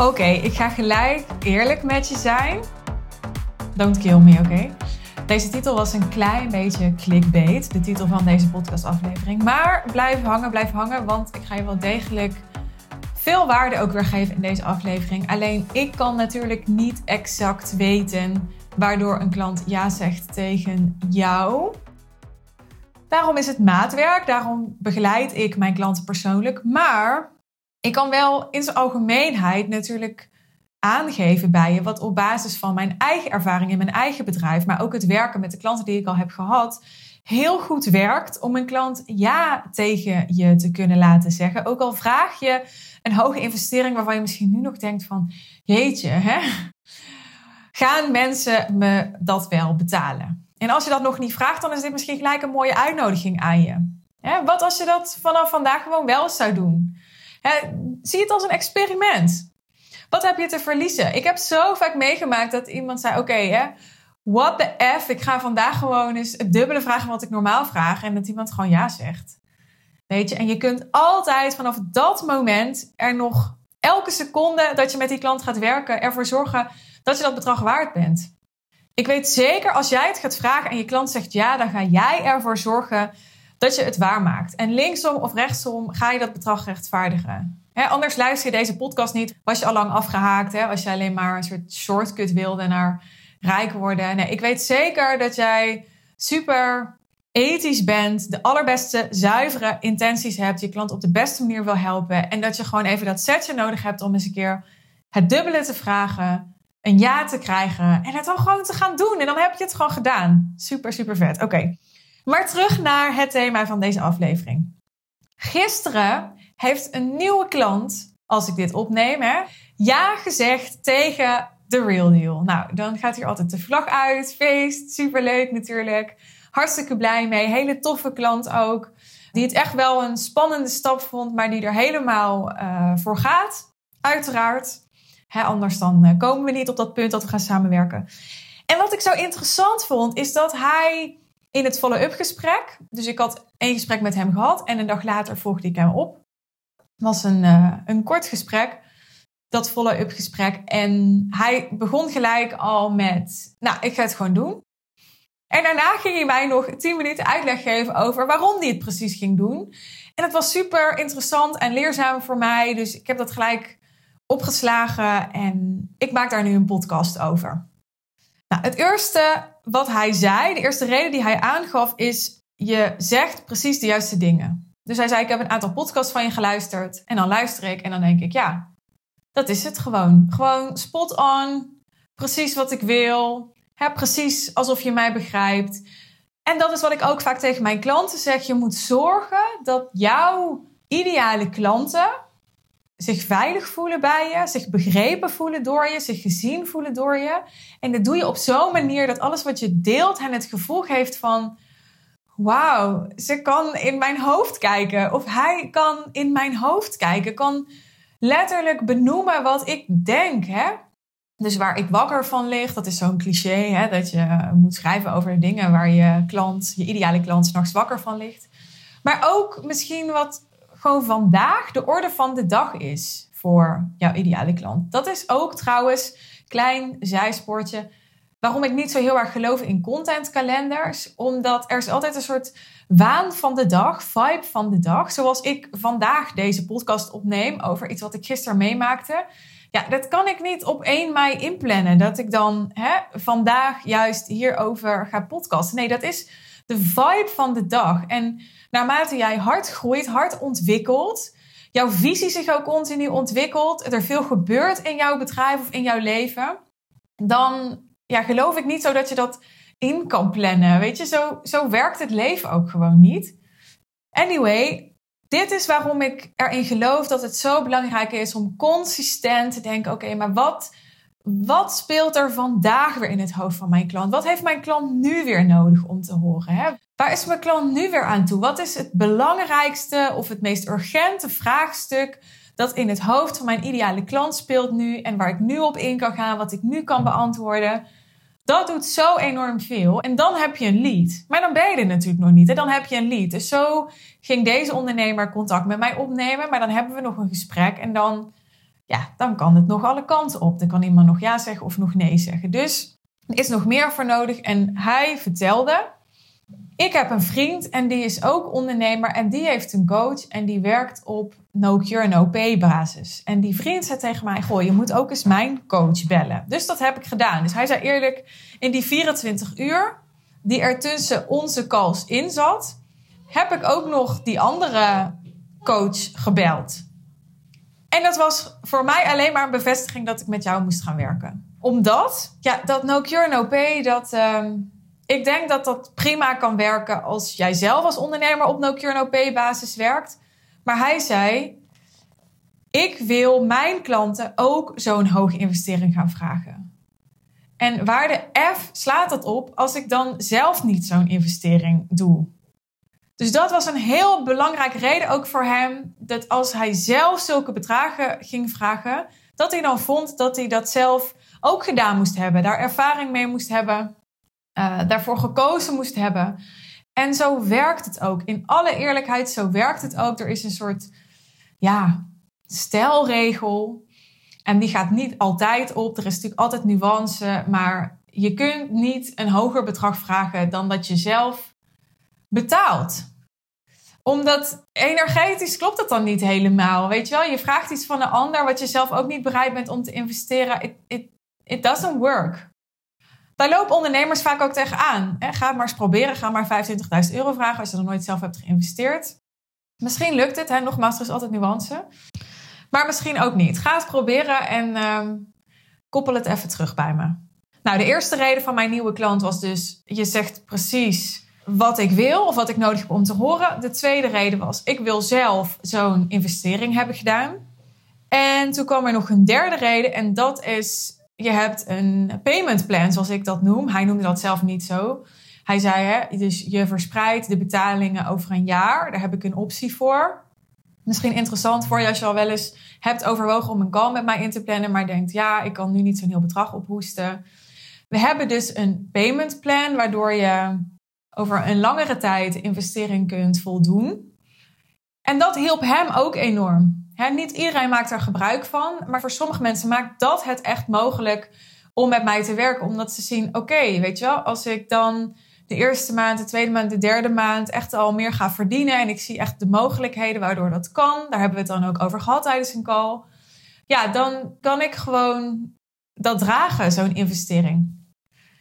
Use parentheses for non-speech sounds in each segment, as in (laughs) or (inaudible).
Oké, ik ga gelijk eerlijk met je zijn. Don't kill me, oké? Deze titel was een klein beetje clickbait, de titel van deze podcastaflevering. Maar blijf hangen, blijf hangen, want ik ga je wel degelijk veel waarde ook weer geven in deze aflevering. Alleen ik kan natuurlijk niet exact weten waardoor een klant ja zegt tegen jou. Daarom is het maatwerk, daarom begeleid ik mijn klanten persoonlijk. Maar ik kan wel in zijn algemeenheid natuurlijk aangeven bij je wat op basis van mijn eigen ervaring in mijn eigen bedrijf, maar ook het werken met de klanten die ik al heb gehad, heel goed werkt om een klant ja tegen je te kunnen laten zeggen. Ook al vraag je een hoge investering waarvan je misschien nu nog denkt van, jeetje, hè? gaan mensen me dat wel betalen? En als je dat nog niet vraagt, dan is dit misschien gelijk een mooie uitnodiging aan je. Wat als je dat vanaf vandaag gewoon wel zou doen? Zie het als een experiment. Wat heb je te verliezen? Ik heb zo vaak meegemaakt dat iemand zei: Oké, what the F, ik ga vandaag gewoon eens het dubbele vragen wat ik normaal vraag. En dat iemand gewoon ja zegt. Weet je, en je kunt altijd vanaf dat moment er nog elke seconde dat je met die klant gaat werken, ervoor zorgen dat je dat bedrag waard bent. Ik weet zeker als jij het gaat vragen en je klant zegt ja, dan ga jij ervoor zorgen dat je het waarmaakt. En linksom of rechtsom ga je dat bedrag rechtvaardigen. anders luister je deze podcast niet. Was je al lang afgehaakt. Als je alleen maar een soort shortcut wilde naar rijk worden. Nee, ik weet zeker dat jij super ethisch bent. De allerbeste zuivere intenties hebt. Je klant op de beste manier wil helpen. En dat je gewoon even dat setje nodig hebt om eens een keer het dubbele te vragen. Een ja te krijgen. En het dan gewoon te gaan doen. En dan heb je het gewoon gedaan. Super, super vet. Oké. Maar terug naar het thema van deze aflevering. Gisteren heeft een nieuwe klant, als ik dit opneem, hè, ja gezegd tegen de real deal. Nou, dan gaat hier altijd de vlag uit, feest, superleuk natuurlijk. Hartstikke blij mee, hele toffe klant ook. Die het echt wel een spannende stap vond, maar die er helemaal uh, voor gaat. Uiteraard. Anders dan uh, komen we niet op dat punt dat we gaan samenwerken. En wat ik zo interessant vond, is dat hij in het follow-up gesprek. Dus ik had één gesprek met hem gehad en een dag later volgde ik hem op. Het was een, uh, een kort gesprek, dat follow-up gesprek. En hij begon gelijk al met, nou, ik ga het gewoon doen. En daarna ging hij mij nog tien minuten uitleg geven over waarom hij het precies ging doen. En het was super interessant en leerzaam voor mij. Dus ik heb dat gelijk opgeslagen en ik maak daar nu een podcast over. Nou, het eerste wat hij zei, de eerste reden die hij aangaf, is: je zegt precies de juiste dingen. Dus hij zei: Ik heb een aantal podcasts van je geluisterd. En dan luister ik en dan denk ik: Ja, dat is het gewoon. Gewoon spot on, precies wat ik wil. Hè, precies alsof je mij begrijpt. En dat is wat ik ook vaak tegen mijn klanten zeg. Je moet zorgen dat jouw ideale klanten zich veilig voelen bij je, zich begrepen voelen door je, zich gezien voelen door je. En dat doe je op zo'n manier dat alles wat je deelt hen het gevoel geeft van: wauw, ze kan in mijn hoofd kijken. Of hij kan in mijn hoofd kijken, kan letterlijk benoemen wat ik denk. Hè? Dus waar ik wakker van lig, dat is zo'n cliché, hè, dat je moet schrijven over dingen waar je klant, je ideale klant, s'nachts wakker van ligt. Maar ook misschien wat gewoon vandaag de orde van de dag is voor jouw ideale klant. Dat is ook trouwens, klein zijspoortje, waarom ik niet zo heel erg geloof in contentkalenders. Omdat er is altijd een soort waan van de dag, vibe van de dag. Zoals ik vandaag deze podcast opneem over iets wat ik gisteren meemaakte. Ja, dat kan ik niet op 1 mei inplannen. Dat ik dan hè, vandaag juist hierover ga podcasten. Nee, dat is de vibe van de dag. En naarmate jij hard groeit, hard ontwikkelt, jouw visie zich ook continu ontwikkelt, er veel gebeurt in jouw bedrijf of in jouw leven, dan ja, geloof ik niet zo dat je dat in kan plannen. Weet je, zo, zo werkt het leven ook gewoon niet. Anyway, dit is waarom ik erin geloof dat het zo belangrijk is om consistent te denken: oké, maar wat, wat speelt er vandaag weer in het hoofd van mijn klant? Wat heeft mijn klant nu weer nodig om te horen? Hè? Waar is mijn klant nu weer aan toe? Wat is het belangrijkste of het meest urgente vraagstuk dat in het hoofd van mijn ideale klant speelt nu en waar ik nu op in kan gaan, wat ik nu kan beantwoorden? Dat doet zo enorm veel. En dan heb je een lead. Maar dan ben je er natuurlijk nog niet. En dan heb je een lead. Dus zo ging deze ondernemer contact met mij opnemen. Maar dan hebben we nog een gesprek. En dan ja, dan kan het nog alle kanten op. Dan kan iemand nog ja zeggen of nog nee zeggen. Dus er is nog meer voor nodig. En hij vertelde, ik heb een vriend en die is ook ondernemer en die heeft een coach en die werkt op no cure no pay basis. En die vriend zei tegen mij, goh, je moet ook eens mijn coach bellen. Dus dat heb ik gedaan. Dus hij zei eerlijk, in die 24 uur die er tussen onze calls in zat, heb ik ook nog die andere coach gebeld. En dat was voor mij alleen maar een bevestiging dat ik met jou moest gaan werken. Omdat, ja, dat no cure no pay, dat, uh, ik denk dat dat prima kan werken als jij zelf als ondernemer op no cure no pay basis werkt. Maar hij zei, ik wil mijn klanten ook zo'n hoge investering gaan vragen. En waar de F slaat dat op als ik dan zelf niet zo'n investering doe? Dus dat was een heel belangrijke reden ook voor hem. Dat als hij zelf zulke bedragen ging vragen, dat hij dan vond dat hij dat zelf ook gedaan moest hebben. Daar ervaring mee moest hebben. Uh, daarvoor gekozen moest hebben. En zo werkt het ook. In alle eerlijkheid, zo werkt het ook. Er is een soort ja, stelregel. En die gaat niet altijd op. Er is natuurlijk altijd nuance. Maar je kunt niet een hoger bedrag vragen dan dat je zelf betaalt omdat energetisch klopt dat dan niet helemaal. Weet je wel, je vraagt iets van een ander wat je zelf ook niet bereid bent om te investeren. It, it, it doesn't work. Daar lopen ondernemers vaak ook tegenaan. Ga het maar eens proberen. Ga maar 25.000 euro vragen als je nog nooit zelf hebt geïnvesteerd. Misschien lukt het. Hè? Nogmaals, er is altijd nuance. Maar misschien ook niet. Ga het proberen en uh, koppel het even terug bij me. Nou, de eerste reden van mijn nieuwe klant was dus... je zegt precies wat ik wil of wat ik nodig heb om te horen. De tweede reden was, ik wil zelf zo'n investering hebben gedaan. En toen kwam er nog een derde reden en dat is, je hebt een payment plan, zoals ik dat noem. Hij noemde dat zelf niet zo. Hij zei, hè, dus je verspreidt de betalingen over een jaar. Daar heb ik een optie voor. Misschien interessant voor je als je al wel eens hebt overwogen om een call met mij in te plannen, maar denkt, ja, ik kan nu niet zo'n heel bedrag ophoesten. We hebben dus een payment plan, waardoor je over een langere tijd investering kunt voldoen. En dat hielp hem ook enorm. Niet iedereen maakt er gebruik van, maar voor sommige mensen maakt dat het echt mogelijk om met mij te werken. Omdat ze zien, oké, weet je wel, als ik dan de eerste maand, de tweede maand, de derde maand echt al meer ga verdienen en ik zie echt de mogelijkheden waardoor dat kan, daar hebben we het dan ook over gehad tijdens een call. Ja, dan kan ik gewoon dat dragen, zo'n investering.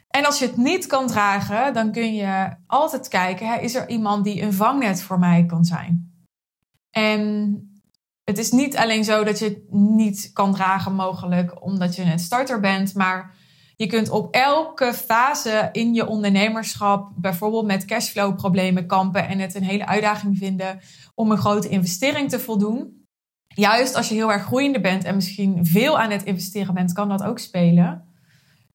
En als je het niet kan dragen, dan kun je altijd kijken: hè, is er iemand die een vangnet voor mij kan zijn? En het is niet alleen zo dat je het niet kan dragen, mogelijk omdat je een starter bent, maar je kunt op elke fase in je ondernemerschap, bijvoorbeeld met cashflow-problemen kampen en het een hele uitdaging vinden om een grote investering te voldoen. Juist als je heel erg groeiende bent en misschien veel aan het investeren bent, kan dat ook spelen.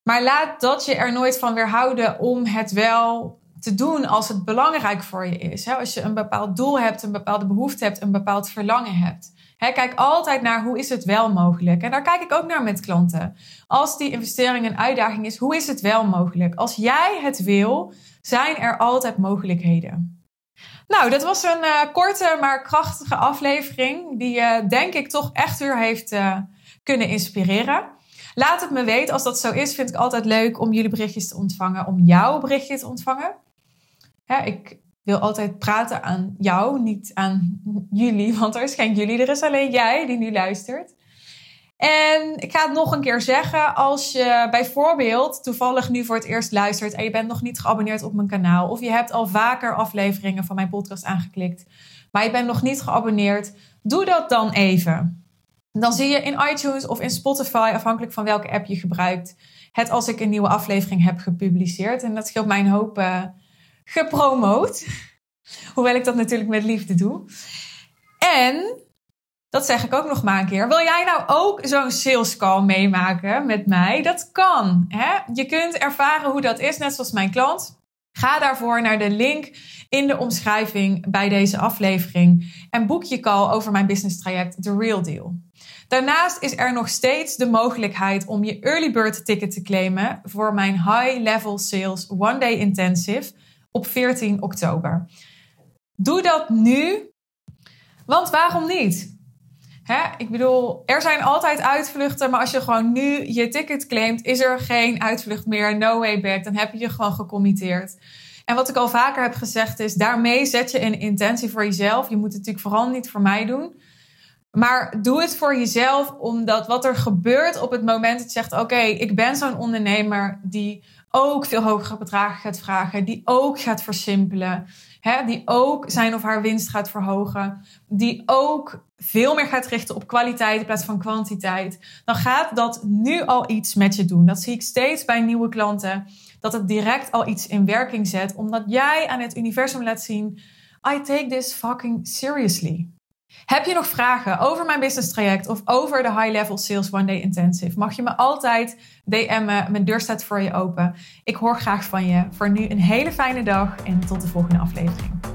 Maar laat dat je er nooit van weerhouden om het wel te doen als het belangrijk voor je is. Als je een bepaald doel hebt, een bepaalde behoefte hebt, een bepaald verlangen hebt. Kijk altijd naar hoe is het wel mogelijk. En daar kijk ik ook naar met klanten. Als die investering een uitdaging is, hoe is het wel mogelijk? Als jij het wil, zijn er altijd mogelijkheden. Nou, dat was een uh, korte maar krachtige aflevering. Die uh, denk ik toch echt weer heeft uh, kunnen inspireren. Laat het me weten. Als dat zo is, vind ik altijd leuk om jullie berichtjes te ontvangen, om jouw berichtje te ontvangen. Ik wil altijd praten aan jou, niet aan jullie, (laughs) want er is geen jullie, er is alleen jij die nu luistert. En ik ga het nog een keer zeggen, als je bijvoorbeeld toevallig nu voor het eerst luistert en je bent nog niet geabonneerd op mijn kanaal, of je hebt al vaker afleveringen van mijn podcast aangeklikt, maar je bent nog niet geabonneerd, doe dat dan even. Dan zie je in iTunes of in Spotify, afhankelijk van welke app je gebruikt, het als ik een nieuwe aflevering heb gepubliceerd. En dat scheelt mij hoop uh, gepromoot. Hoewel ik dat natuurlijk met liefde doe. En, dat zeg ik ook nog maar een keer. Wil jij nou ook zo'n sales call meemaken met mij? Dat kan. Hè? Je kunt ervaren hoe dat is, net zoals mijn klant. Ga daarvoor naar de link in de omschrijving bij deze aflevering en boek je call over mijn business traject The Real Deal. Daarnaast is er nog steeds de mogelijkheid om je early bird ticket te claimen voor mijn High Level Sales One Day Intensive op 14 oktober. Doe dat nu, want waarom niet? Hè? Ik bedoel, er zijn altijd uitvluchten, maar als je gewoon nu je ticket claimt, is er geen uitvlucht meer, no way back. Dan heb je je gewoon gecommitteerd. En wat ik al vaker heb gezegd is, daarmee zet je een intentie voor jezelf. Je moet het natuurlijk vooral niet voor mij doen. Maar doe het voor jezelf, omdat wat er gebeurt op het moment dat je zegt: Oké, ik ben zo'n ondernemer die ook veel hogere bedragen gaat vragen, die ook gaat versimpelen, hè, die ook zijn of haar winst gaat verhogen, die ook veel meer gaat richten op kwaliteit in plaats van kwantiteit, dan gaat dat nu al iets met je doen. Dat zie ik steeds bij nieuwe klanten, dat het direct al iets in werking zet, omdat jij aan het universum laat zien: I take this fucking seriously. Heb je nog vragen over mijn business traject of over de High Level Sales One Day Intensive? Mag je me altijd DM'en. Mijn deur staat voor je open. Ik hoor graag van je. Voor nu een hele fijne dag en tot de volgende aflevering.